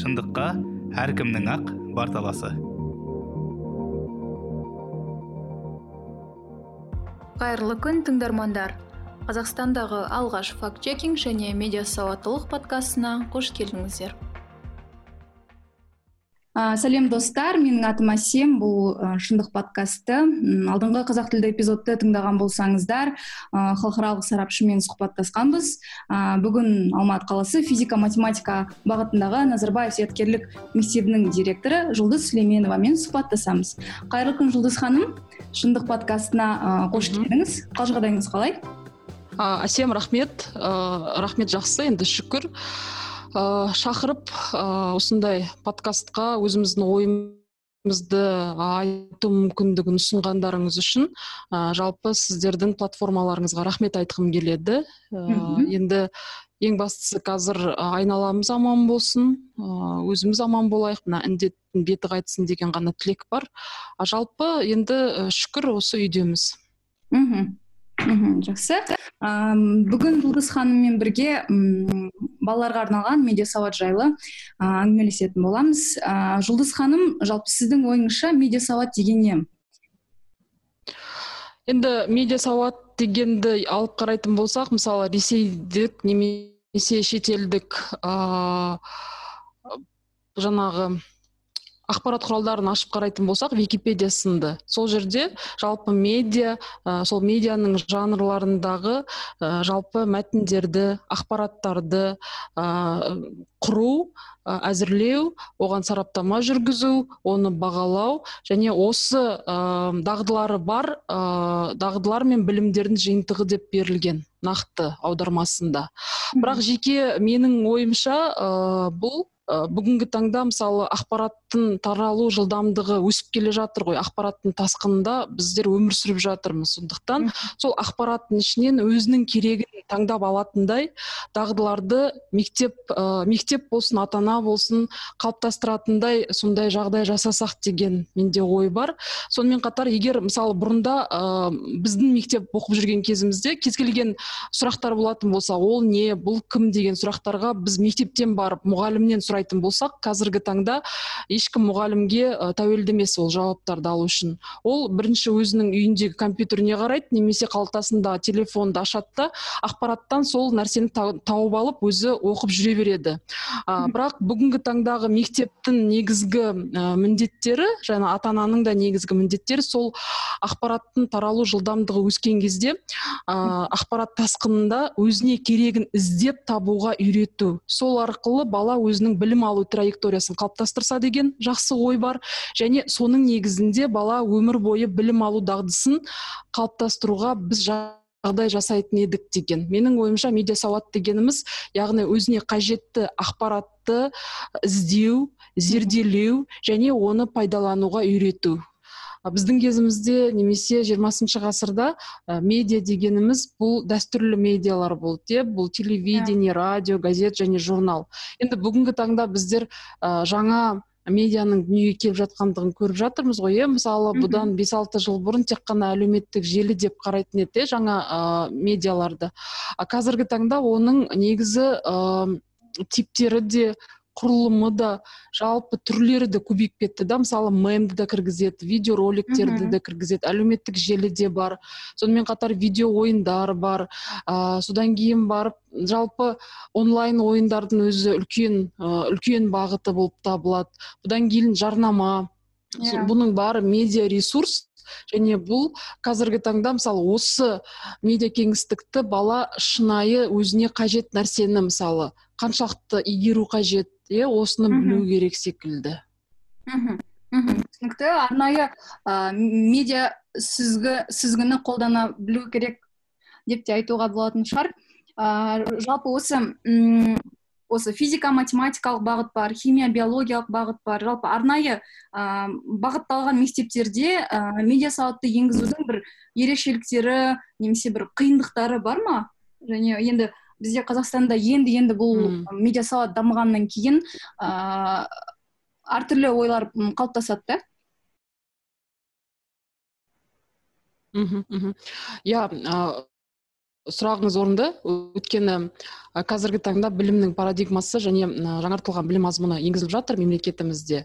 шындыққа әркімнің ақ бар таласы қайырлы күн тыңдармандар. Қазақстандағы алғаш факт чекинг және медиа сауаттылық подкастына қош келдіңіздер. Ә, сәлем достар. Менің атым әсем бұл ә, шындық подкасты. Алдыңғы қазақ тілді эпизодты тыңдаған болсаңыздар ә, халықаралық сарапшымен сұхбаттасқанбыз. Ә, бүгін алматы қаласы физика математика бағытындағы назарбаев зияткерлік мектебінің директоры жұлдыз сүлейменовамен сұхбаттасамыз. Қайырлы күн жұлдыз ханым. Шындық подкастына ә, қош келдіңіз. Қал жағдайыңыз қалай әсем рахмет. Ә, рахмет жақсы. Енді шүкір. Ә, шақырып ә, осындай подкастқа өзіміздің ойымызды айту мүмкіндігін ұсынғандарыңыз үшін ә, жалпы сіздердің платформаларыңызға рахмет айтқым келеді. Ә, енді ең бастысы қазір айналамыз аман болсын өзіміз аман болайық мына індеттің беті қайтсын деген ғана тілек бар. А жалпы енді шүкір осы үйдеміз. Мхм мхм жақсы. Бүгін жұлдыз ханыммен бірге балаларға арналған медиа сауат жайлы әңгімелесетін боламыз. Жұлдыз ханым жалпы сіздің ойыңызша медиа сауат деген не? Енді медиа сауат дегенді алып қарайтын болсақ мысалы ресейдік немесе шетелдік ыыы жаңағы ақпарат құралдарын ашып қарайтын болсақ википедия сынды. Сол жерде жалпы медиа ә, сол медианың жанрларындағы ә, жалпы мәтіндерді ақпараттарды құру ә, әзірлеу оған сараптама жүргізу оны бағалау және осы ә, дағдылары бар ә, дағдылар мен білімдердің жиынтығы деп берілген нақты аудармасында. Бірақ жеке менің ойымша ә, бұл бүгінгі таңда мысалы ақпараттың таралу жылдамдығы өсіп келе жатыр ғой. Ақпараттың тасқынында біздер өмір сүріп жатырмыз. Сондықтан сол ақпараттың ішінен өзінің керегін таңдап алатындай дағдыларды мектеп ә, мектеп болсын ата ана болсын қалыптастыратындай сондай жағдай жасасақ деген менде ой бар. Сонымен қатар егер мысалы бұрында ә, біздің мектеп оқып жүрген кезімізде кез келген сұрақтар болатын болса ол не бұл кім деген сұрақтарға біз мектептен барып мұғалімнен сұрайтын болсақ қазіргі таңда ешкім мұғалімге ә, тәуелді емес ол жауаптарды алу үшін. Ол бірінші өзінің үйіндегі компьютеріне қарайды немесе қалтасында телефонды ашады да ақпараттан сол нәрсені тауып алып өзі оқып жүре береді. А, бірақ бүгінгі таңдағы мектептің негізгі ә, міндеттері жаңа ата ананың да негізгі міндеттері сол ақпараттың таралу жылдамдығы өскен кезде ә, ақпарат тасқынында өзіне керегін іздеп табуға үйрету. Сол арқылы бала өзінің білім алу траекториясын қалыптастырса деген жақсы ой бар. Және соның негізінде бала өмір бойы білім алу дағдысын қалыптастыруға біз жағдай жасайтын едік деген. Менің ойымша медиа сауат дегеніміз яғни өзіне қажетті ақпаратты іздеу зерделеу және оны пайдалануға үйрету. Біздің кезімізде немесе жиырмасыншы ғасырда ә, медиа дегеніміз бұл дәстүрлі медиалар болды иә. Бұл телевидение радио газет және журнал. Енді бүгінгі таңда біздер ә, жаңа медианың дүниеге келіп жатқандығын көріп жатырмыз ғой иә? Мысалы бұдан бес алты жыл бұрын тек қана әлеуметтік желі деп қарайтын еді жаңа ә, медиаларды. А қазіргі таңда оның негізі ә, типтері де құрылымы да жалпы түрлері де көбейіп кетті да. Мысалы мемді да кіргізеді видеороликтерді де кіргізеді әлеуметтік желі де бар. Сонымен қатар видео ойындар бар. Ә, содан кейін барып жалпы онлайн ойындардың өзі үлкен ә, үлкен бағыты болып табылады. Бұдан кейін жарнама. Yeah. Иә. бұның бары медиа ресурс. Және бұл қазіргі таңда мысалы осы медиа кеңістікті бала шынайы өзіне қажет нәрсені мысалы қаншалықты игеру қажет иә осыны білу керек секілді. Мхм мхм түсінікті. Арнайы ә, медиа сүзгі сүзгіні қолдана білу керек деп те айтуға болатын шығар. Ә, жалпы осы м осы физика математикалық бағыт бар химия биологиялық бағыт бар. Жалпы арнайы ә, бағытталған мектептерде ә, медиа сауатты енгізудің бір ерекшеліктері немесе бір қиындықтары бар ма? Және енді бізде қазақстанда енді енді бұл медиа медиасауат дамығаннан кейін ыыы әртүрлі ойлар қалыптасады да. Мхм иә сұрағыңыз орынды. Өйткені қазіргі таңда білімнің парадигмасы және жаңартылған білім мазмұны енгізіліп жатыр мемлекетімізде.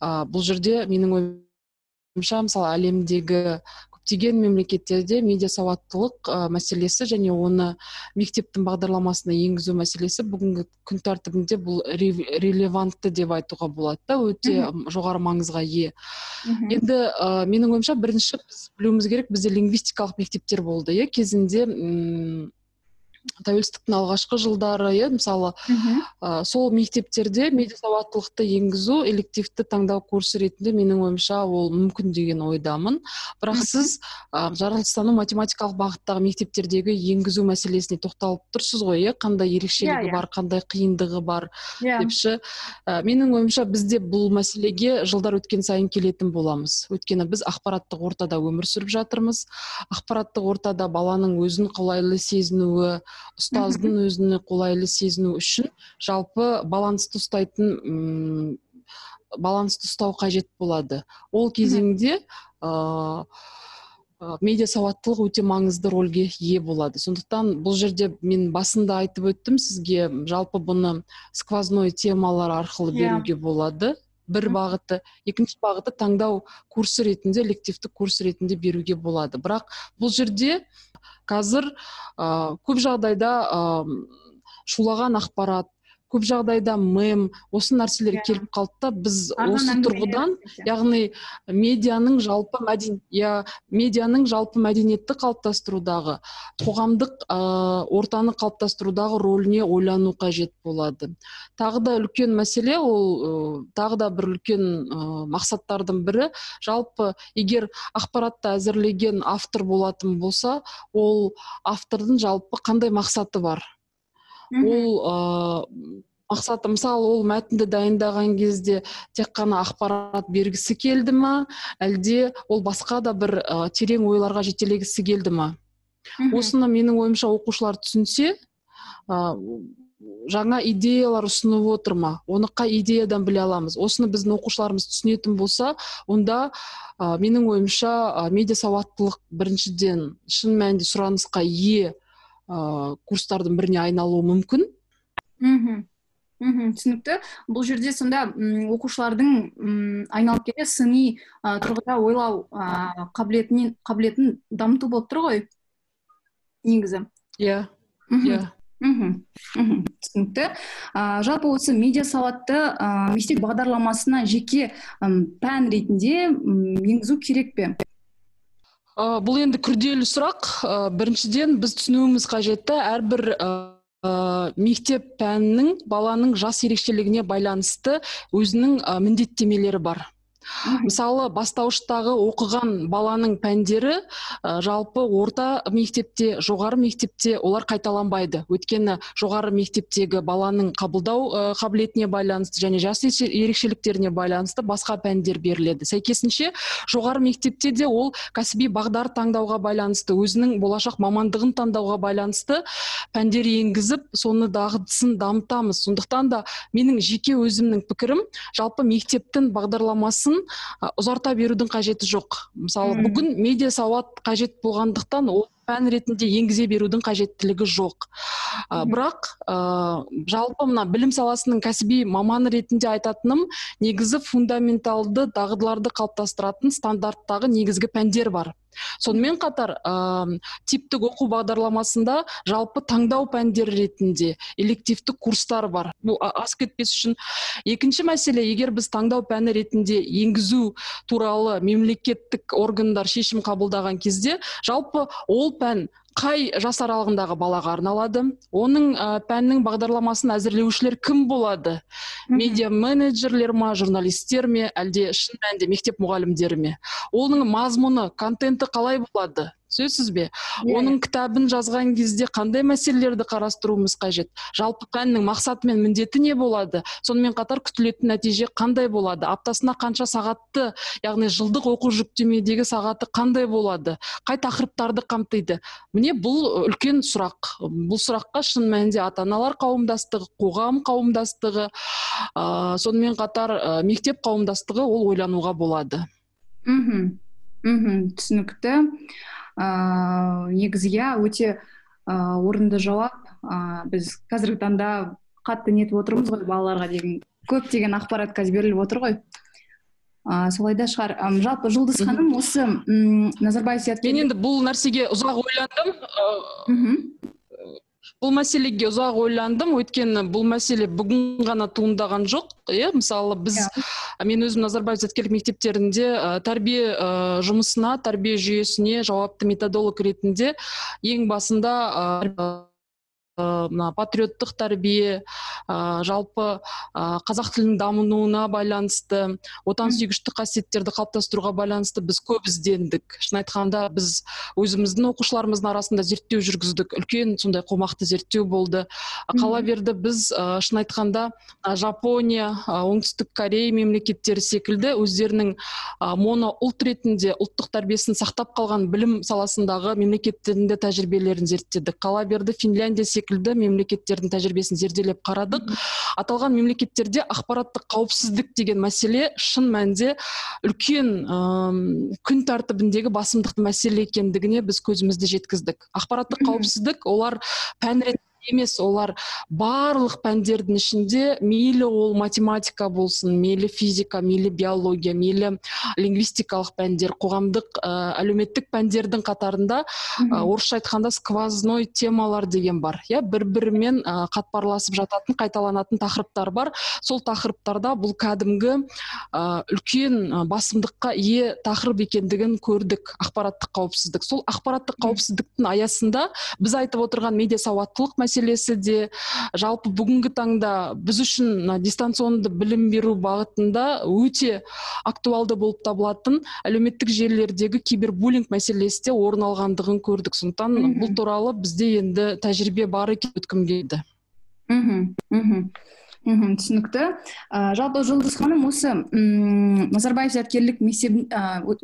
Бұл жерде менің ойымша мысалы әлемдегі көптеген мемлекеттерде медиа сауаттылық ә, мәселесі және оны мектептің бағдарламасына енгізу мәселесі бүгінгі күн тәртібінде бұл релевантты деп айтуға болады да өте жоғары маңызға ие. Енді ә, менің ойымша бірінші біз білуіміз керек бізде лингвистикалық мектептер болды иә кезінде тәуелсіздіктің алғашқы жылдары иә мысалы ә, сол мектептерде медиа сауаттылықты енгізу элективті таңдау курсы ретінде менің ойымша ол мүмкін деген ойдамын бірақ сіз ә, жаратылыстану математикалық бағыттағы мектептердегі енгізу мәселесіне тоқталып тұрсыз ғой иә қандай ерекшелігі yeah, иә, иә. бар қандай қиындығы бар yeah. Иә. депші ә, менің ойымша бізде бұл мәселеге жылдар өткен сайын келетін боламыз өйткені біз ақпараттық ортада өмір сүріп жатырмыз ақпараттық ортада баланың өзін қолайлы сезінуі ұстаздың өзіне қолайлы сезіну үшін жалпы балансты ұстайтын м балансты ұстау қажет болады. Ол кезеңде ә, медиа сауаттылық өте маңызды рөлге ие болады. Сондықтан бұл жерде мен басында айтып өттім сізге жалпы бұны сквозной темалар арқылы иә. беруге болады. Бір бағыты екінші бағыты таңдау курсы ретінде элективті курс ретінде беруге болады. Бірақ бұл жерде қазір ә, көп жағдайда ә, шулаған ақпарат көп жағдайда мем осы нәрселер yeah. Иә. келіп қалды да біз осы тұрғыдан яғни медианың жалпы мәден иә медианың жалпы мәдениетті қалыптастырудағы қоғамдық ә, ортаны қалыптастырудағы рөліне ойлану қажет болады тағы да үлкен мәселе ол ә, тағы да бір үлкен ә, мақсаттардың бірі жалпы егер ақпаратты әзірлеген автор болатын болса ол автордың жалпы қандай мақсаты бар ол ыыы мақсаты мысалы ол мәтінді дайындаған кезде тек қана ақпарат бергісі келді ма? Әлде ол басқа да бір ә, терең ойларға жетелегісі келді ма? Осыны менің ойымша оқушылар түсінсе ә, жаңа идеялар ұсынып отыр ма? Оны қай идеядан біле аламыз. Осыны біздің оқушыларымыз түсінетін болса онда ә, менің ойымша ә, медиа сауаттылық біріншіден шын мәнінде сұранысқа ие ә, курстардың біріне айналуы мүмкін. Мхм мхм түсінікті. Бұл жерде сонда оқушылардың м айналып келе сыни ә, тұрғыда ойлау ә, қабілетінен қабілетін дамыту болып тұр ғой негізі. Иә. Иә. Мхм түсінікті. Ә, жалпы осы медиа сауатты ә, мектеп бағдарламасына жеке пән ретінде енгізу керек пе? Ә, бұл енді күрделі сұрақ. Ә, біріншіден біз түсінуіміз қажетті әрбір ә, мектеп пәнінің баланың жас ерекшелігіне байланысты өзінің міндеттемелері бар. Мысалы бастауыштағы оқыған баланың пәндері ә, жалпы орта мектепте жоғары мектепте олар қайталанбайды. Өйткені жоғары мектептегі баланың қабылдау қабілетіне байланысты және жас ерекшеліктеріне байланысты басқа пәндер беріледі. Сәйкесінше жоғары мектепте де ол кәсіби бағдар таңдауға байланысты өзінің болашақ мамандығын таңдауға байланысты пәндер енгізіп соны дағдысын дамытамыз. Сондықтан да менің жеке өзімнің пікірім жалпы мектептің бағдарламасын ұзарта берудің қажеті жоқ. Мысалы бүгін медиа сауат қажет болғандықтан ол пән ретінде енгізе берудің қажеттілігі жоқ. Ә, бірақ ә, жалпы мына білім саласының кәсіби маманы ретінде айтатыным негізі фундаменталды дағдыларды қалыптастыратын стандарттағы негізгі пәндер бар. Сонымен қатар ә, типтік оқу бағдарламасында жалпы таңдау пәндер ретінде элективті курстар бар. Бұл асып кетпес үшін. Екінші мәселе егер біз таңдау пәні ретінде енгізу туралы мемлекеттік органдар шешім қабылдаған кезде жалпы ол пән қай жас аралығындағы балаға арналады оның ә, пәннің бағдарламасын әзірлеушілер кім болады? Медиа менеджерлер ма журналистер ме әлде шын мәнінде мектеп мұғалімдері ме? Оның мазмұны контенті қалай болады? Түсінесіз бе? Yeah. оның кітабын жазған кезде қандай мәселелерді қарастыруымыз қажет? Жалпы пәннің мақсаты мен міндеті не болады? Сонымен қатар күтілетін нәтиже қандай болады? Аптасына қанша сағатты яғни жылдық оқу жүктемедегі сағаты қандай болады? Қай тақырыптарды қамтиды? Міне бұл үлкен сұрақ. Бұл сұраққа шын мәнінде ата аналар қауымдастығы қоғам қауымдастығы ә, сонымен қатар ә, мектеп қауымдастығы ол ойлануға болады. Мхм. Мхм. Түсінікті. Ыыы негізі иә өте орынды жауап. Біз қазіргі таңда қатты нетіп отырмыз ғой балаларға деген. Көптеген ақпарат қазір беріліп отыр ғой. Ыыы солай да шығар. Жалпы жұлдыз ханым осы назарбаев мен енді бұл нәрсеге ұзақ ойландым. Мхм бұл мәселеге ұзақ ойландым өйткені бұл мәселе бүгін ғана туындаған жоқ иә мысалы біз yeah. Иә. мен өзім назарбаев зияткерлік мектептерінде ә, тәрбие ә, жұмысына тәрбие жүйесіне жауапты методолог ретінде ең басында мына патриоттық тәрбие ә, жалпы ә, қазақ тілінің дамуына байланысты отансүйгіштік қасиеттерді қалыптастыруға байланысты біз көп іздендік. Шын айтқанда біз өзіміздің оқушыларымыздың арасында зерттеу жүргіздік. Үлкен сондай қомақты зерттеу болды. Қала берді біз ә, шын айтқанда жапония оңтүстік корея мемлекеттері секілді өздерінің ә, моно ұлт ретінде ұлттық тәрбиесін сақтап қалған білім саласындағы мемлекеттерінде тәжірибелерін зерттедік. Қала берді финляндия секілді мемлекеттердің тәжірибесін зерделеп қарадық. Аталған мемлекеттерде ақпараттық қауіпсіздік деген мәселе шын мәнінде үлкен күн тәртібіндегі басымдықты мәселе екендігіне біз көзімізді жеткіздік. Ақпараттық қауіпсіздік олар пән емес олар барлық пәндердің ішінде мейлі ол математика болсын мейлі физика мейлі биология мейлі лингвистикалық пәндер қоғамдық ә, әлеуметтік пәндердің қатарында ә, орысша айтқанда сквозной темалар деген бар. Иә бір бірімен ә, қатпарласып жататын қайталанатын тақырыптар бар. Сол тақырыптарда бұл кәдімгі ә, үлкен басымдыққа ие тақырып екендігін көрдік. Ақпараттық қауіпсіздік. Сол ақпараттық қауіпсіздіктің аясында біз айтып отырған медиа сауаттылық мәселесі де жалпы бүгінгі таңда біз үшін мына дистанционды білім беру бағытында өте актуалды болып табылатын әлеуметтік желілердегі кибербуллинг мәселесі де орын алғандығын көрдік. Сондықтан бұл туралы бізде енді тәжірибе бар екен өткім келді. Мхм мхм мхм түсінікті. Ә, жалпы жұлдыз ханым осы м назарбаев зияткерлік мектеп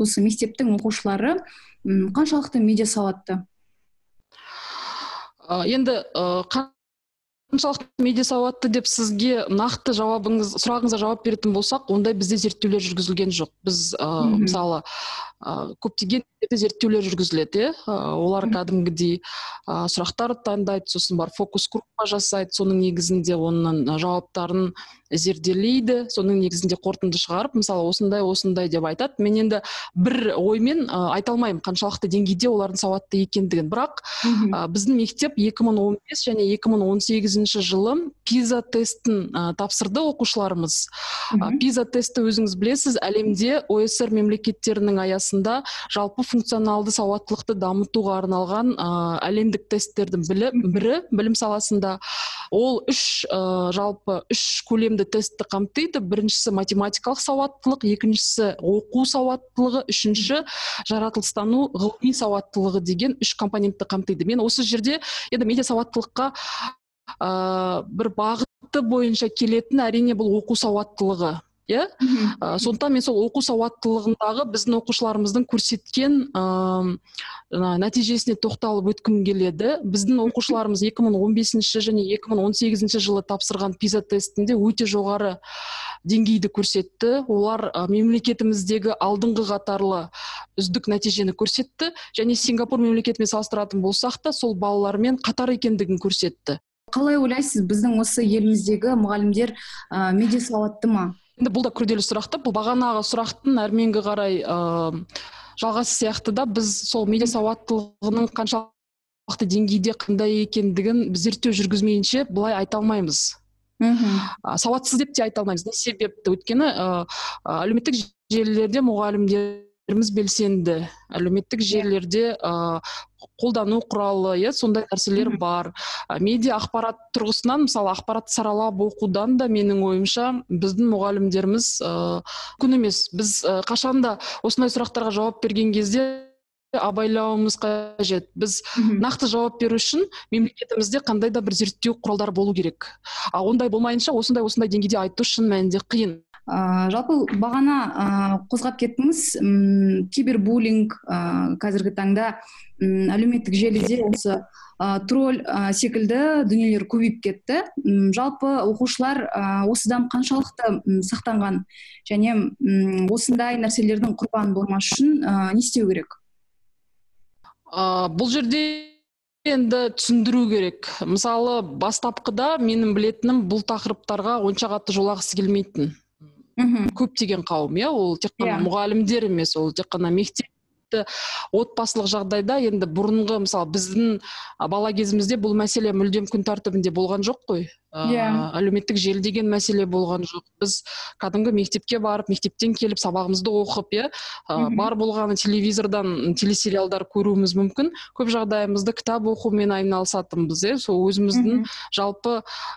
осы мектептің оқушылары м қаншалықты медиа сауатты енді қаншалықты медиа сауатты деп сізге нақты жауабыңыз сұрағыңызға жауап беретін болсақ ондай бізде зерттеулер жүргізілген жоқ. Біз ә, мысалы ә, көптеген зерттеулер жүргізіледі иә олар кәдімгідей ә, сұрақтар таңдайды сосын бар фокус группа жасайды соның негізінде оның жауаптарын зерделейді соның негізінде қорытынды шығарып мысалы осындай осындай деп айтады. Мен енді бір оймен ә, айта алмаймын қаншалықты деңгейде олардың сауатты екендігін. Бірақ ә, біздің мектеп 2015 және 2018 жылы пиза тестін ә, тапсырды оқушыларымыз. Ә, пиза тесті өзіңіз білесіз әлемде оср мемлекеттерінің аясында жалпы функционалды сауаттылықты дамытуға арналған ә, әлемдік тесттердің бірі білім саласында. Ол үш ә, жалпы үш көлемді тестті қамтиды. Біріншісі математикалық сауаттылық екіншісі оқу сауаттылығы үшінші жаратылыстану ғылыми сауаттылығы деген үш компонентті қамтиды. Мен осы жерде енді медиа сауаттылыққа ә, бір бағыты бойынша келетін әрине бұл оқу сауаттылығы иә? Ә, сондықтан мен сол оқу сауаттылығындағы біздің оқушыларымыздың көрсеткен ә, нәтижесіне тоқталып өткім келеді. Біздің оқушыларымыз 2015 және 2018 жылы тапсырған пиза тестінде өте жоғары деңгейді көрсетті. Олар ә, мемлекетіміздегі алдыңғы қатарлы үздік нәтижені көрсетті. Және сингапур мемлекетімен салыстыратын болсақ та сол балалармен қатар екендігін көрсетті. Қалай ойлайсыз біздің осы еліміздегі мұғалімдер ә, медиа сауатты ма? Енді бұл да күрделі сұрақ та бұл бағанағы сұрақтың әрменгі қарай ыыы жалғасы сияқты да біз сол медиа сауаттылығының қаншалықты деңгейде қандай екендігін біз зерттеу жүргізмейінше былай айта алмаймыз. Мхм. Сауатсыз деп те айта алмаймыз. Не себепті? Өйткені ыыы әлеуметтік желілерде мұғалімдеріміз белсенді. Әлеуметтік желілерде ыыы қолдану құралы иә сондай нәрселер бар. Медиа ақпарат тұрғысынан мысалы ақпаратты саралап оқудан да менің ойымша біздің мұғалімдеріміз ыыы күн емес. Біз қашанда осындай сұрақтарға жауап берген кезде абайлауымыз қажет. Біз нақты жауап беру үшін мемлекетімізде қандай да бір зерттеу құралдары болу керек. А ондай болмайынша осындай осындай деңгейде айту шын мәнінде қиын. Ә, жалпы бағана ә, қозғап кеттіңіз. М кибербуллинг ә, қазіргі таңда м әлеуметтік желіде осы ә, тролль ә, секілді дүниелер көбейіп кетті. М жалпы оқушылар ә, осыдан қаншалықты сақтанған және м осындай нәрселердің құрбаны болмас үшін ә, не істеу керек? Ә, бұл жерде енді түсіндіру керек. Мысалы бастапқыда менің білетінім бұл тақырыптарға онша қатты жолағысы келмейтін. Мхм көптеген қауым иә ол тек қана Иә. мұғалімдер емес ол тек қана мектепті отбасылық жағдайда енді бұрынғы мысалы біздің бала кезімізде бұл мәселе мүлдем күн тәртібінде болған жоқ қой Иә. әлеуметтік желі деген мәселе болған жоқ. Біз кәдімгі мектепке барып мектептен келіп сабағымызды оқып иә бар болғаны телевизордан телесериалдар көруіміз мүмкін. Көп жағдайымызды кітап оқумен айналысатынбыз иә. Сол өзіміздің жалпы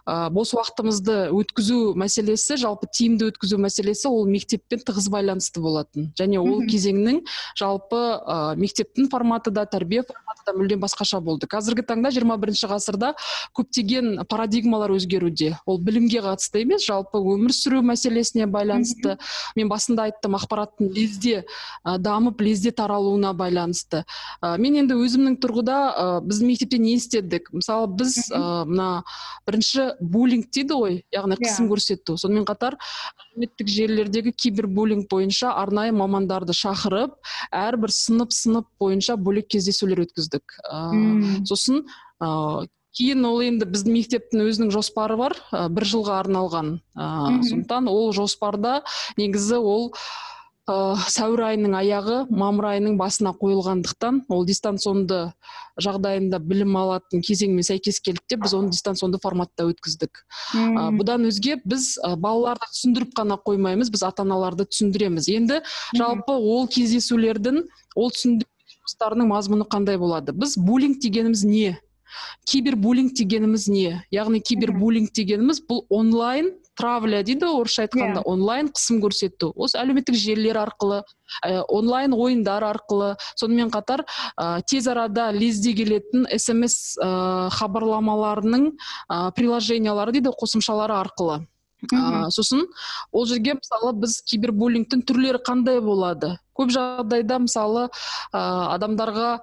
ә, бос уақытымызды өткізу мәселесі жалпы тиімді өткізу мәселесі ол мектеппен тығыз байланысты болатын. Және ол кезеңнің жалпы ә, мектептің форматы да тәрбие форматы да мүлдем басқаша болды. Қазіргі таңда 21 ғасырда көптеген парадигмалар өзгеруде. Ол білімге қатысты емес жалпы өмір сүру мәселесіне байланысты. Мен басында айттым ақпараттың лезде ә, дамып лезде таралуына байланысты. Ә, мен енді өзімнің тұрғыда ә, біздің мектепте не істедік? Мысалы біз ә, мына бірінші буллинг дейді ғой яғни Иә. қысым көрсету. Сонымен қатар әлеуметтік желілердегі кибербуллинг бойынша арнайы мамандарды шақырып әрбір сынып сынып бойынша бөлек кездесулер өткіздік. Ә, сосын ә, кейін ол енді біздің мектептің өзінің жоспары бар ә, бір жылға арналған. Ә, сондықтан ол жоспарда негізі ол ә, сәуір айының аяғы мамыр айының басына қойылғандықтан ол дистанционды жағдайында білім алатын кезеңмен сәйкес келді біз оны дистанционды форматта өткіздік. Ә, бұдан өзге біз ә, балаларды түсіндіріп қана қоймаймыз біз ата аналарды түсіндіреміз. Енді жалпы ол кездесулердің ол түсіндіру жұмыстарының мазмұны қандай болады? Біз буллинг дегеніміз не? Кибербуллинг дегеніміз не яғни кибербуллинг дегеніміз бұл онлайн травля дейді ғой орысша айтқанда Иә. онлайн қысым көрсету осы әлеуметтік желілер арқылы ә, онлайн ойындар арқылы сонымен қатар ә, тез арада лезде келетін смс ә, хабарламаларының ә, приложениялары дейді қосымшалары арқылы. Ә, сосын ол жерге мысалы біз кибербуллингтің түрлері қандай болады? Көп жағдайда мысалы ә, адамдарға ә,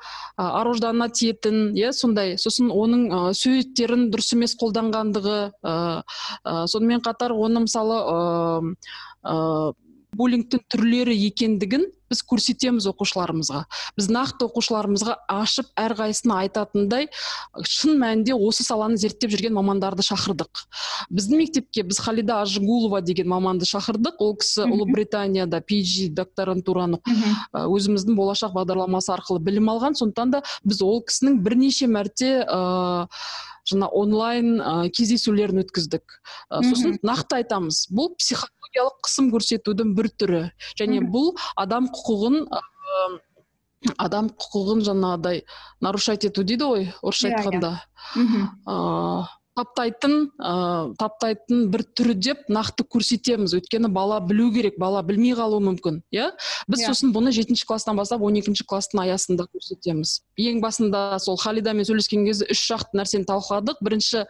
аруждана тиетін иә сондай. Сосын оның ә, суреттерін дұрыс емес қолданғандығы ә, ә, сонымен қатар оны мысалы ә, ә, буллингтің түрлері екендігін біз көрсетеміз оқушыларымызға. Біз нақты оқушыларымызға ашып әрқайсысына айтатындай шын мәнінде осы саланы зерттеп жүрген мамандарды шақырдық. Біздің мектепке біз халида ажигулова деген маманды шақырдық. Ол кісі ұлыбританияда PhD докторантураны өзіміздің болашақ бағдарламасы арқылы білім алған. Сондықтан да біз ол кісінің бірнеше мәрте ә, жаңа онлайн ә, кездесулерін өткіздік. Ә, сосын нақты айтамыз. Бұл психологиялық қысым көрсетудің бір түрі. Және бұл адам құқығын ә, адам құқығын жаңағыдай нарушать ету дейді ғой орысша Иә, иә. айтқанда. Ыыы таптайтын ыыы таптайтын бір түрі деп нақты көрсетеміз. Өйткені бала білу керек бала білмей қалуы мүмкін иә? Біз Иә. сосын бұны жетінші класстан бастап он екінші класстың аясында көрсетеміз. Ең басында сол халидамен сөйлескен кезде үш жақты нәрсені талқыладық. Бірінші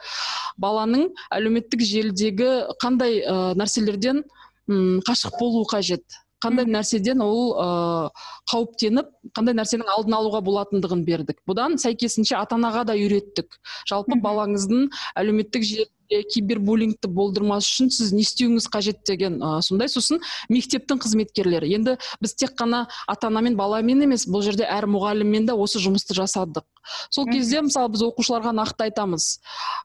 баланың әлеуметтік желідегі қандай ә, нәрселерден м, қашық болуы қажет? Қандай нәрседен ол ыыы қауіптеніп қандай нәрсенің алдын алуға болатындығын бердік. Бұдан сәйкесінше ата анаға да үйреттік. Жалпы балаңыздың әлеуметтік желіде кибербуллингті болдырмас үшін сіз не істеуіңіз қажет деген ыыы сондай сосын мектептің қызметкерлері. Енді біз тек қана ата анамен баламен емес бұл жерде әр мұғаліммен де осы жұмысты жасадық. Сол кезде мысалы біз оқушыларға нақты айтамыз.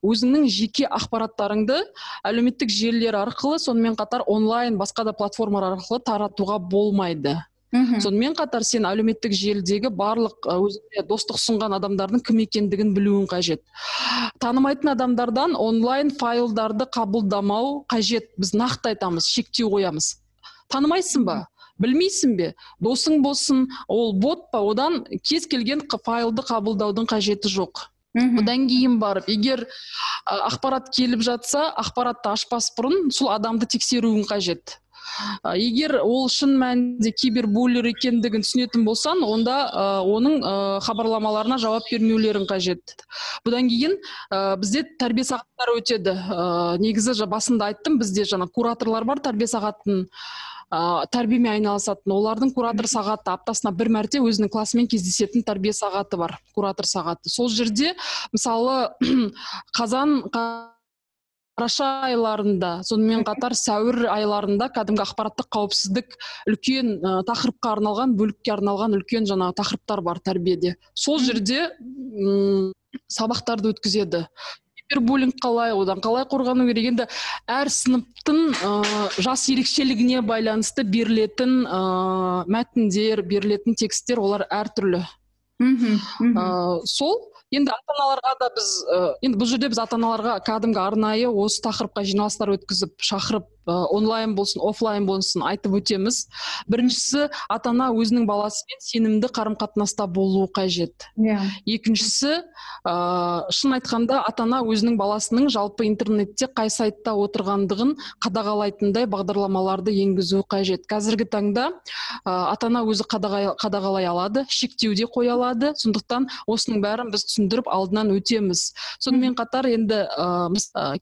Өзіңнің жеке ақпараттарыңды әлеуметтік желілер арқылы сонымен қатар онлайн басқа да платформалар арқылы таратуға болмайды. Сонымен қатар сен әлеуметтік желідегі барлық өзіңе достық ұсынған адамдардың кім екендігін білуің қажет. Танымайтын адамдардан онлайн файлдарды қабылдамау қажет. Біз нақты айтамыз шектеу қоямыз. Танымайсың ба? Білмейсің бе? Досың болсын ол бот па? Одан кез келген файлды қабылдаудың қажеті жоқ. Мгм. одан кейін барып егер ақпарат келіп жатса ақпаратты ашпас бұрын сол адамды тексеруің қажет. Егер ол шын мәнінде кибербуллер екендігін түсінетін болсаң онда а, оның а, хабарламаларына жауап бермеулерің қажет. Бұдан кейін а, бізде тәрбие сағаттары өтеді. Негізі жа- басында айттым бізде жаңа кураторлар бар тәрбие сағатын ә, тәрбиемен айналысатын. Олардың куратор сағаты аптасына бір мәрте өзінің классымен кездесетін тәрбие сағаты бар куратор сағаты. Сол жерде мысалы қазан қараша айларында сонымен қатар сәуір айларында кәдімгі ақпараттық қауіпсіздік үлкен ә, тақырыпқа арналған бөлікке арналған үлкен жаңағы тақырыптар бар тәрбиеде. Сол жерде м, сабақтарды өткізеді. Кибербуллинг қалай одан қалай қорғану керек? Енді әр сыныптың ә, жас ерекшелігіне байланысты берілетін ә, мәтіндер берілетін тексттер олар әртүрлі. Мхм ә, сол енді ата аналарға да біз ә, енді бұл жерде біз ата аналарға кәдімгі арнайы осы тақырыпқа жиналыстар өткізіп шақырып ә, онлайн болсын офлайн болсын айтып өтеміз. Біріншісі ата ана өзінің баласымен сенімді қарым қатынаста болуы қажет. Иә. Екіншісі ә, шын айтқанда ата ана өзінің баласының жалпы интернетте қай сайтта отырғандығын қадағалайтындай бағдарламаларды енгізу қажет. Қазіргі таңда ә, ата ана өзі қадағалай алады шектеу де қоя алады. Сондықтан осының бәрін біз түсіндіріп алдынан өтеміз. Сонымен қатар енді ә,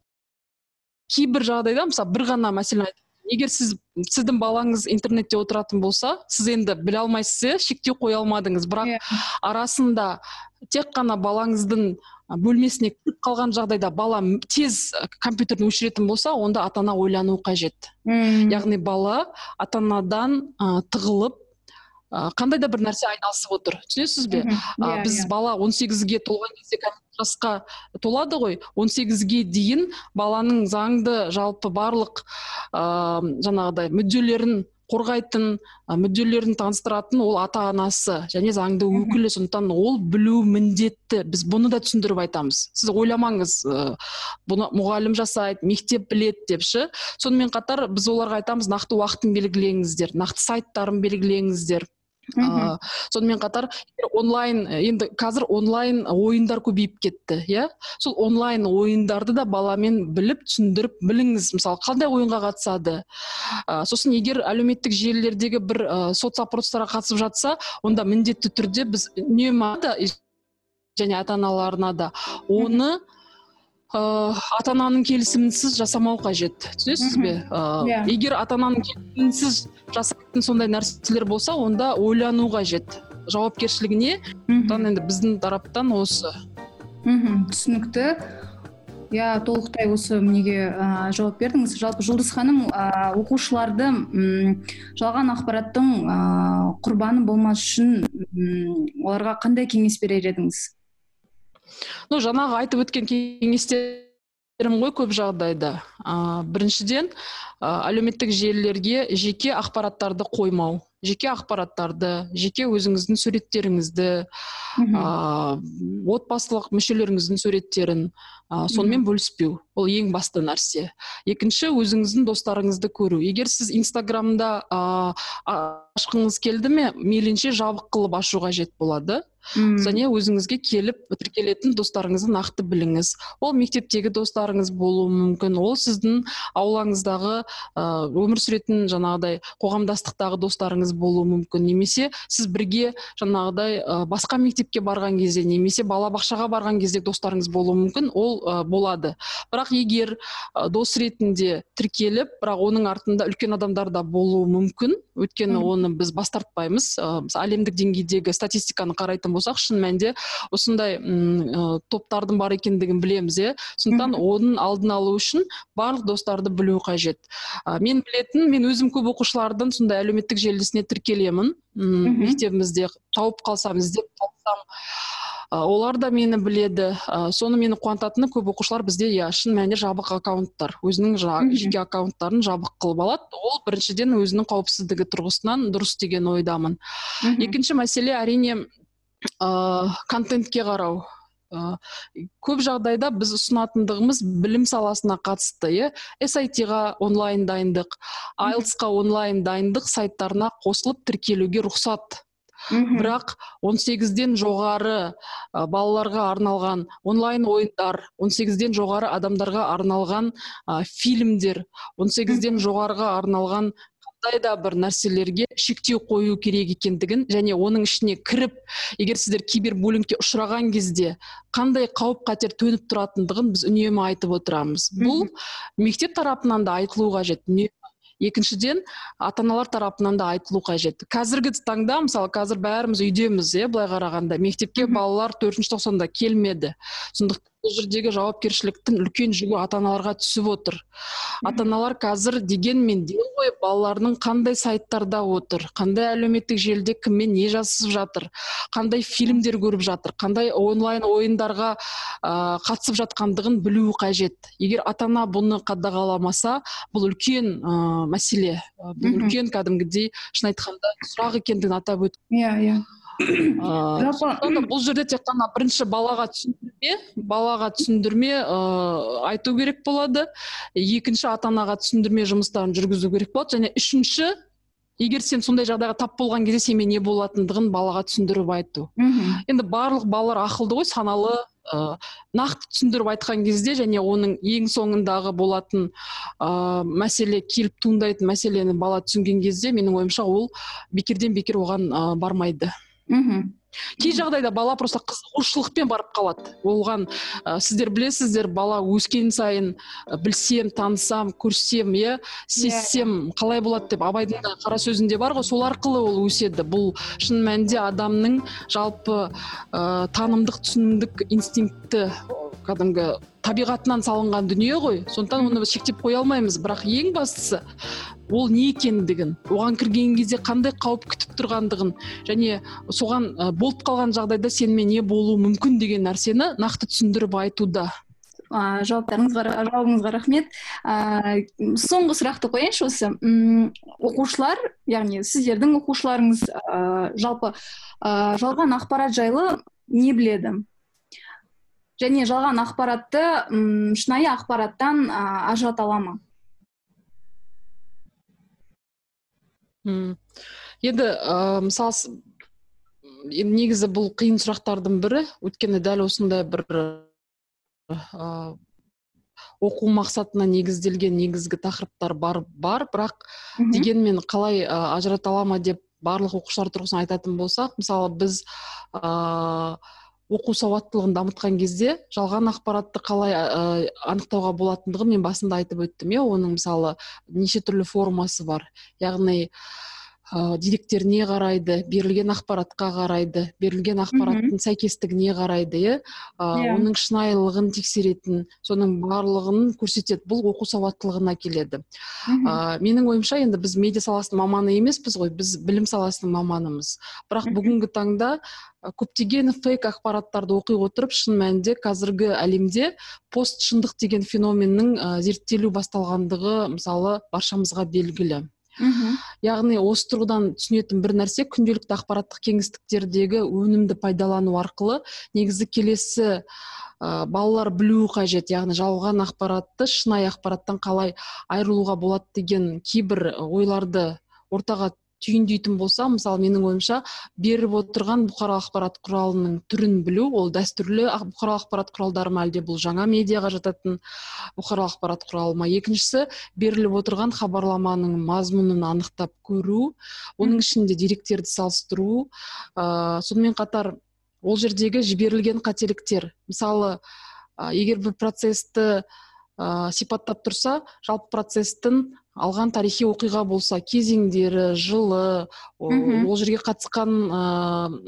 кейбір жағдайда мысалы бір ғана мәселе егер сіз сіздің балаңыз интернетте отыратын болса сіз енді біле алмайсыз иә шектеу қоя алмадыңыз. Бірақ Иә. арасында тек қана балаңыздың бөлмесіне кіріп қалған жағдайда бала тез компьютерді өшіретін болса онда ата ана ойлануы қажет. Мхм яғни бала ата анадан ә, тығылып ә, қандай да бір нәрсе айналысып отыр түсінесіз бе? Иә, біз иә. бала 18-ге толған кезде жасқа толады ғой. 18-ге дейін баланың заңды жалпы барлық ыыы жаңағыдай мүдделерін қорғайтын мүдделерін таныстыратын ол ата анасы және заңды өкілі сондықтан ол білу міндетті. Біз бұны да түсіндіріп айтамыз. Сіз ойламаңыз бұны мұғалім жасайды мектеп біледі деп ше сонымен қатар біз оларға айтамыз нақты уақытын белгілеңіздер нақты сайттарын белгілеңіздер. Ыыы сонымен қатар онлайн енді қазір онлайн ойындар көбейіп кетті иә? Сол онлайн ойындарды да баламен біліп түсіндіріп біліңіз. Мысалы қандай ойынға қатысады? Ә, сосын егер әлеуметтік желілердегі бір ә, соцопростарға қатысып жатса онда міндетті түрде біз үнемі және ата аналарына да оны ыыы ата ананың келісімінсіз жасамау қажет. Түсінесіз бе? Ыыы Иә. егер ата ананың келісімінсіз жасайтын сондай нәрселер болса онда ойлану қажет. Жауапкершілігіне сондықтан енді біздің тараптан осы. Мхм түсінікті. Иә толықтай осы неге ә, жауап бердіңіз. Жалпы жұлдыз ханым ә, оқушыларды м, жалған ақпараттың ә, құрбаны болмас үшін м, оларға қандай кеңес берер едіңіз? Ну жаңағы айтып өткен кеңестерім ғой көп жағдайда. А, біріншіден а, әлеуметтік желілерге жеке ақпараттарды қоймау жеке ақпараттарды жеке өзіңіздің суреттеріңізді а, отбасылық мүшелеріңіздің суреттерін а, сонымен бөліспеу. Ол ең басты нәрсе. Екінші өзіңіздің достарыңызды көру. Егер сіз инстаграмда а- ашқыңыз келді ме мейлінше жабық қылып ашу қажет болады. М, және өзіңізге келіп тіркелетін достарыңызды нақты біліңіз. Ол мектептегі достарыңыз болуы мүмкін. Ол сіздің аулаңыздағы өмір сүретін жаңағыдай қоғамдастықтағы достарыңыз болуы мүмкін. Немесе сіз бірге жаңағыдай басқа мектепке барған кезде немесе балабақшаға барған кезде достарыңыз болуы мүмкін ол ә, болады. Бірақ егер ә, дос ретінде тіркеліп бірақ оның артында үлкен адамдар да болуы мүмкін. Өйткені оны біз бас тартпаймыз. Ә, әлемдік деңгейдегі статистиканы қарайтын болсақ шын мәнінде осындай м, ә, топтардың бар екендігін білеміз иә. Сондықтан оның алдын алу үшін барлық достарды білу қажет. Ә, мен білетін мен өзім көп оқушылардың сондай әлеуметтік желісіне тіркелемін. М, мектебімізде тауып қалсам іздеп тапсам олар да мені біледі. Ә, соны мені қуантатыны көп оқушылар бізде иә шын мәнінде жабық аккаунттар. Өзінің жаңағы жеке аккаунттарын жабық қылып алады. Ол біріншіден өзінің қауіпсіздігі тұрғысынан дұрыс деген ойдамын. Екінші мәселе әрине ыыы контентке қарау. Ыыы көп жағдайда біз ұсынатындығымыз білім саласына қатысты иә. Ға онлайн дайындық айлтсқа онлайн дайындық сайттарына қосылып тіркелуге рұқсат. Мгм. бірақ 18-ден жоғары ә, балаларға арналған онлайн ойындар 18-ден жоғары адамдарға арналған ә, фильмдер 18-ден жоғарыға арналған да бір нәрселерге шектеу қою керек екендігін және оның ішіне кіріп егер сіздер кибербуллингке ұшыраған кезде қандай қауіп қатер төніп тұратындығын біз үнемі айтып отырамыз. Бұл мектеп тарапынан да айтылу қажет. Екіншіден ата аналар тарапынан да айтылу қажет. Қазіргі таңда мысалы қазір бәріміз үйдеміз иә былай қарағанда. Мектепке балалар төртінші тоқсанда келмеді. Сондықтан бұл жердегі жауапкершіліктің үлкен жүгі ата аналарға түсіп отыр. Ата аналар қазір дегенмен ден қойып балаларының қандай сайттарда отыр қандай әлеуметтік желіде кіммен не жазысып жатыр қандай фильмдер көріп жатыр қандай онлайн ойындарға ә, қатысып жатқандығын білуі қажет. Егер ата ана бұны қадағаламаса бұл үлкен ә, мәселе. Бұл үлкен кәдімгідей шын айтқанда сұрақ екендігін атап өт иә иә. Жалпы бұл жерде тек қана бірінші балаға түсіндірме балаға түсіндірме ыыы айту керек болады. Екінші ата анаға түсіндірме жұмыстарын жүргізу керек болады. Және үшінші егер сен сондай жағдайға тап болған кезде сенмен не болатындығын балаға түсіндіріп айту. Енді барлық балалар ақылды ғой саналы ә, нақты түсіндіріп айтқан кезде және оның ең соңындағы болатын ә, мәселе келіп туындайтын мәселені бала түсінген кезде менің ойымша ол бекерден бекер оған ә, бармайды. Мхм кей жағдайда бала просто қызығушылықпен барып қалады. Оған ә, сіздер білесіздер бала өскен сайын ә, білсем танысам көрсем иә сезсем қалай болады деп абайдың да қара сөзінде бар ғой. Сол арқылы ол өседі. Бұл шын мәнінде адамның жалпы ә, танымдық түсінімдік инстинкті кәдімгі табиғатынан салынған дүние ғой. Сондықтан оны шектеп қоя алмаймыз. Бірақ ең бастысы ол не екендігін оған кірген кезде қандай қауіп күтіп тұрғандығын және соған болып қалған жағдайда сенімен не болуы мүмкін деген нәрсені нақты түсіндіріп айтуда. Ә, жауаптарыңызға жауабыңызға рахмет. Ә, соңғы сұрақты қояйыншы осы. Оқушылар яғни сіздердің оқушыларыңыз ә, жалпы ә, жалған ақпарат жайлы не біледі? Және жалған ақпаратты м шынайы ақпараттан ә, ажырата ала ма? Енді ә, мысалы негізі бұл қиын сұрақтардың бірі өйткені дәл осындай бір ә, оқу мақсатына негізделген негізгі тақырыптар бар бар. Бірақ дегенмен қалай ә, ажырата ала ма деп барлық оқушылар тұрғысынан айтатын болсақ мысалы біз ә, оқу сауаттылығын дамытқан кезде жалған ақпаратты қалай ә, анықтауға болатындығын мен басында айтып өттім иә. Оның мысалы неше түрлі формасы бар. Яғни ә, деректеріне қарайды берілген ақпаратқа қарайды берілген ақпараттың сәйкестігіне қарайды иә. Yeah. оның шынайылығын тексеретін соның барлығын көрсетеді бұл оқу сауаттылығына келеді. Ә, менің ойымша енді біз медиа саласының маманы емеспіз ғой біз білім саласының маманымыз. Бірақ бүгінгі таңда көптеген фейк ақпараттарды оқи отырып шын мәнінде қазіргі әлемде пост шындық деген феноменнің ә, зерттелу басталғандығы мысалы баршамызға белгілі. Яғни осы тұрғыдан түсінетін бір нәрсе күнделікті ақпараттық кеңістіктердегі өнімді пайдалану арқылы негізі келесі ә, балалар білуі қажет. Яғни жалған ақпаратты шынайы ақпараттан қалай айырылуға болады деген кейбір ойларды ортаға түйіндейтін болса мысалы менің ойымша беріп отырған бұқаралық ақпарат құралының түрін білу ол дәстүрлі бұқаралық ақпарат құралдары ма әлде бұл жаңа медиаға жататын бұқаралық ақпарат құралы ма? Екіншісі беріліп отырған хабарламаның мазмұнын анықтап көру оның ішінде деректерді салыстыру ә, сонымен қатар ол жердегі жіберілген қателіктер. Мысалы ә, егер бір процесті ә, сипаттап тұрса жалпы процестің алған тарихи оқиға болса кезеңдері жылы ол жерге қатысқан ә,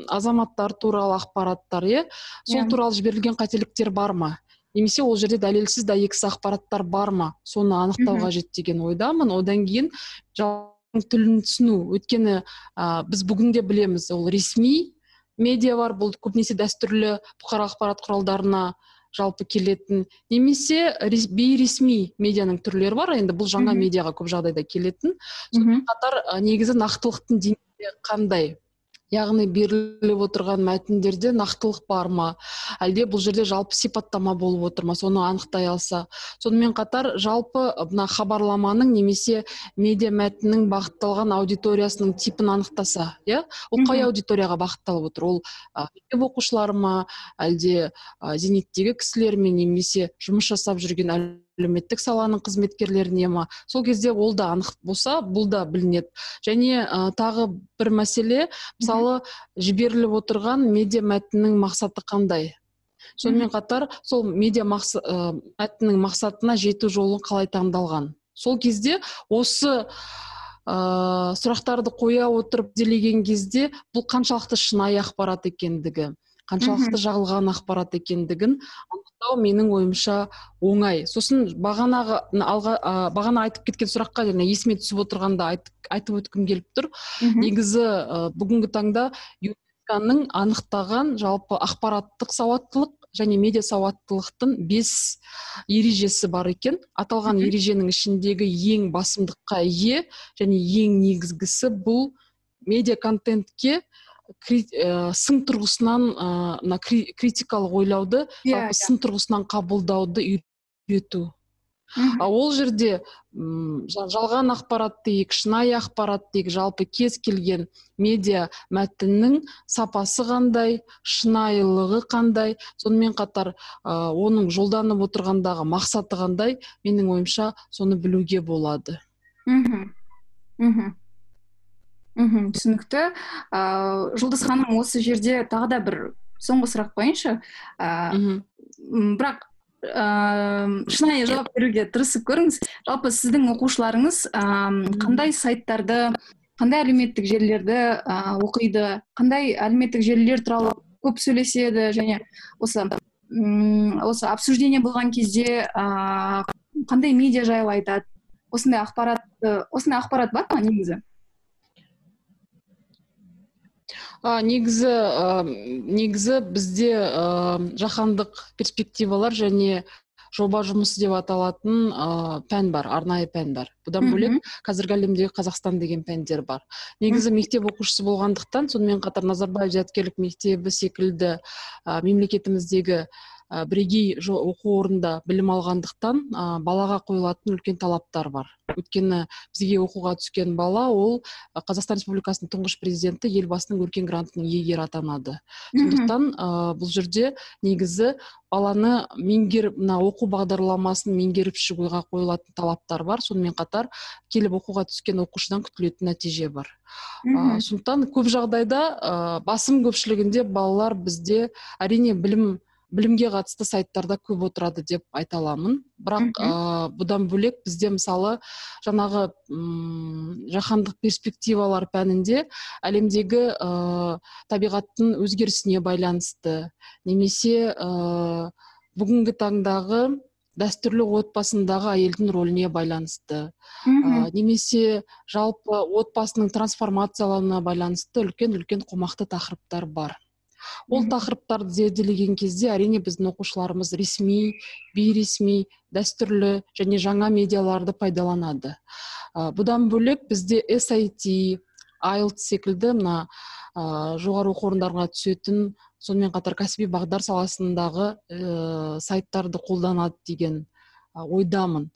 азаматтар туралы ақпараттар иә? Сол yeah. туралы жіберілген қателіктер бар ма? Немесе ол жерде дәлелсіз дәйексіз ақпараттар бар ма? Соны анықтау қажет деген ойдамын. Одан кейін тілін түсіну. Өйткені ә, біз бүгінде білеміз ол ресми медиа бар. Бұл көбінесе дәстүрлі бұқаралық ақпарат құралдарына жалпы келетін. Немесе бейресми медианың түрлері бар. Енді бұл жаңа медиаға көп жағдайда келетін. Сонымен қатар негізі нақтылықтың деңгейі қандай? Яғни беріліп отырған мәтіндерде нақтылық бар ма? Әлде бұл жерде жалпы сипаттама болып отыр ма соны анықтай алса? Сонымен қатар жалпы мына хабарламаның немесе медиа мәтіннің бағытталған аудиториясының типін анықтаса иә? Ол қай аудиторияға бағытталып отыр? Ол мектеп оқушылары ма? Әлде зейнеттегі кісілер ме? Немесе жұмыс жасап жүрген әлеуметтік саланың қызметкерлеріне ма? Сол кезде ол да анық болса бұл да білінеді. Және ә, тағы бір мәселе мысалы жіберіліп отырған медиа мәтіннің мақсаты қандай? Сонымен қатар сол медиа мақсы, ә, мәтіннің мақсатына жету жолы қалай таңдалған? Сол кезде осы ә, сұрақтарды қоя отырып зерделеген кезде бұл қаншалықты шынайы ақпарат екендігі. Қаншалықты жағылған ақпарат екендігін анықтау менің ойымша оңай. Сосын бағанағы алға бағана айтып кеткен сұраққа және есіме түсіп отырғанда айтып, айтып өткім келіп тұр. Негізі бүгінгі таңда юнеско анықтаған жалпы ақпараттық сауаттылық және медиа сауаттылықтың бес ережесі бар екен. Аталған ереженің ішіндегі ең басымдыққа ие және ең негізгісі бұл медиа контентке ә, сын тұрғысынан мына критикалық ойлауды yeah, иә, иә. сын тұрғысынан қабылдауды үйрету. А ол жерде жалған ақпарат дейік шынайы ақпарат дейік жалпы кез келген медиа мәтіннің сапасы қандай шынайылығы қандай. Сонымен қатар ә, оның жолданып отырғандағы мақсаты қандай менің ойымша соны білуге болады. Мхм мхм мхм түсінікті. Ыыы жұлдыз ханым осы жерде тағы да бір соңғы сұрақ қояйыншы ыыы бірақ ыыы шынайы жауап беруге тырысып көріңіз. Жалпы сіздің оқушыларыңыз ыыы қандай сайттарды қандай әлеуметтік желілерді ә, оқиды қандай әлеуметтік желілер туралы көп сөйлеседі және осы м осы обсуждение болған кезде ә, қандай медиа жайлы айтады? Осындай ақпарат осындай ақпарат бар ма негізі? А, негізі ә, негізі бізде ә, жаһандық перспективалар және жоба жұмысы деп аталатын ә, пән бар арнайы пән бар. Бұдан бөлек қазіргі әлемдегі қазақстан деген пәндер бар. Негізі мектеп оқушысы болғандықтан сонымен қатар назарбаев зияткерлік мектебі секілді ә, мемлекетіміздегі ә, бірегей оқу орнында білім алғандықтан ә, балаға қойылатын үлкен талаптар бар. Өйткені бізге оқуға түскен бала ол қазақстан республикасының тұңғыш президенті елбасының өркен грантының иегері атанады. Сондықтан ә, бұл жерде негізі баланы меңгеріп мына оқу бағдарламасын меңгеріп шығуға қойылатын талаптар бар. Сонымен қатар келіп оқуға түскен оқушыдан күтілетін нәтиже бар. Ә, сондықтан көп жағдайда ә, басым көпшілігінде балалар бізде әрине білім білімге қатысты сайттарда көп отырады деп айта аламын. Бірақ ә, бұдан бөлек бізде мысалы жаңағы жаһандық перспективалар пәнінде әлемдегі ә, табиғаттың өзгерісіне байланысты немесе ә, бүгінгі таңдағы дәстүрлі отбасындағы әйелдің рөліне байланысты ә, немесе жалпы отбасының трансформациялануына байланысты үлкен үлкен қомақты тақырыптар бар. Ол тақырыптарды зерделеген кезде әрине біздің оқушыларымыз ресми бейресми дәстүрлі және жаңа медиаларды пайдаланады. Ә, бұдан бөлек бізде SIT IELTS секілді мына ә, жоғары оқу орындарына түсетін сонымен қатар кәсіби бағдар саласындағы ә, сайттарды қолданады деген ойдамын.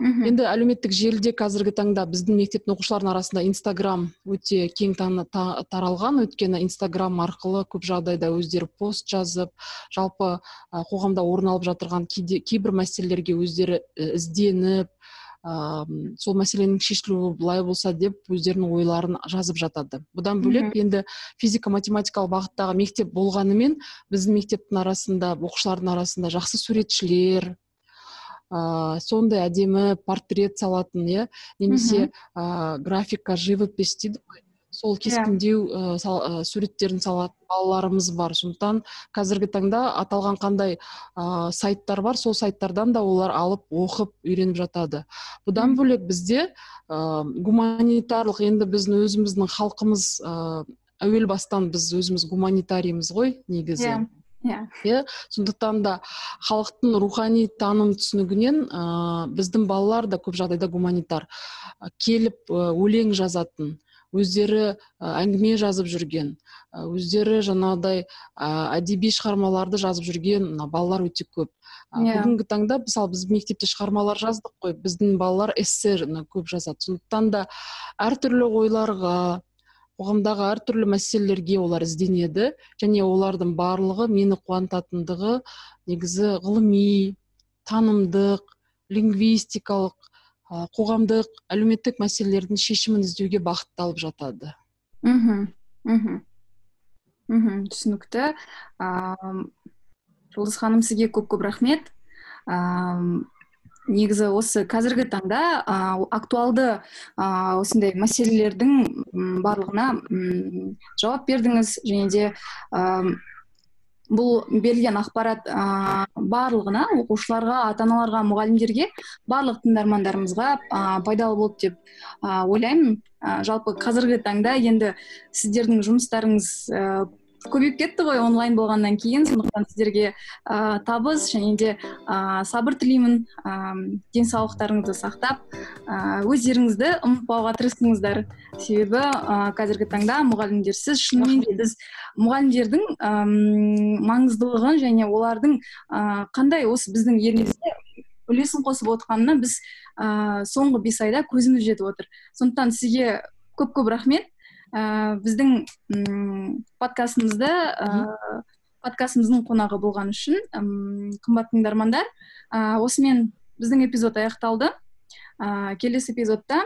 Енді әлеуметтік желіде қазіргі таңда біздің мектептің оқушыларының арасында инстаграм өте кең таралған. Өйткені инстаграм арқылы көп жағдайда өздері пост жазып жалпы ә, қоғамда орын алып жатырған кейбір мәселелерге өздері ізденіп ә, сол мәселенің шешілуі былай болса деп өздерінің ойларын жазып жатады. Бұдан бөлек енді физика математикалық бағыттағы мектеп болғанымен біздің мектептің арасында оқушылардың арасында жақсы суретшілер ыыы сондай әдемі портрет салатын иә. Немесе ыыы графика живопись дейді ғой сол иә. кескіндеу ә, суреттерін салатын балаларымыз бар. Сондықтан қазіргі таңда аталған қандай ә, сайттар бар сол сайттардан да олар алып оқып үйреніп жатады. Бұдан бөлек бізде ә, гуманитарлық енді біздің өзіміздің халқымыз ә, әуел бастан біз өзіміз гуманитарийміз ғой негізі. Yeah иә иә сондықтан да халықтың рухани таным түсінігінен ә, біздің балалар да көп жағдайда гуманитар келіп өлең жазатын өздері әңгіме жазып жүрген өздері жаңағыдай әдеби шығармаларды жазып жүрген балалар өте көп yeah. Иә. бүгінгі таңда мысалы біз мектепте шығармалар жаздық қой біздің балалар эссе көп жазады сондықтан да әртүрлі ойларға қоғамдағы әртүрлі мәселелерге олар ізденеді және олардың барлығы мені қуантатындығы негізі ғылыми танымдық лингвистикалық қоғамдық әлеуметтік мәселелердің шешімін іздеуге бағытталып жатады. Мхм мхм. Мхм түсінікті. Ыыы жұлдыз ханым сізге көп көп рахмет негізі осы қазіргі таңда ә, актуалды ә, осындай мәселелердің барлығына жауап бердіңіз және де ә, бұл берілген ақпарат ә, барлығына оқушыларға ата аналарға мұғалімдерге барлық тыңдармандарымызға ә, пайдалы болды деп ә, ойлаймын. Ә, жалпы қазіргі таңда енді сіздердің жұмыстарыңыз ә, көбейіп кетті ғой онлайн болғаннан кейін. сондықтан сіздерге ә, табыс және де ә, сабыр тілеймін. Ә, денсаулықтарыңызды сақтап ә, өздеріңізді ұмытпауға тырысыңыздар. Себебі ә, қазіргі таңда мұғалімдерсіз шынымен де біз мұғалімдердің әм, маңыздылығын және олардың ә, қандай осы біздің елімізде үлесін қосып отқанына біз ә, соңғы бес айда көзіміз жетіп отыр. сондықтан сізге көп көп рахмет. Ә, біздің м подкастымызды ә, подкастымыздың қонағы болған үшін м қымбатты тыңдармандар ә, осымен біздің эпизод аяқталды. Ә, келесі эпизодта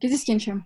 кездескенше.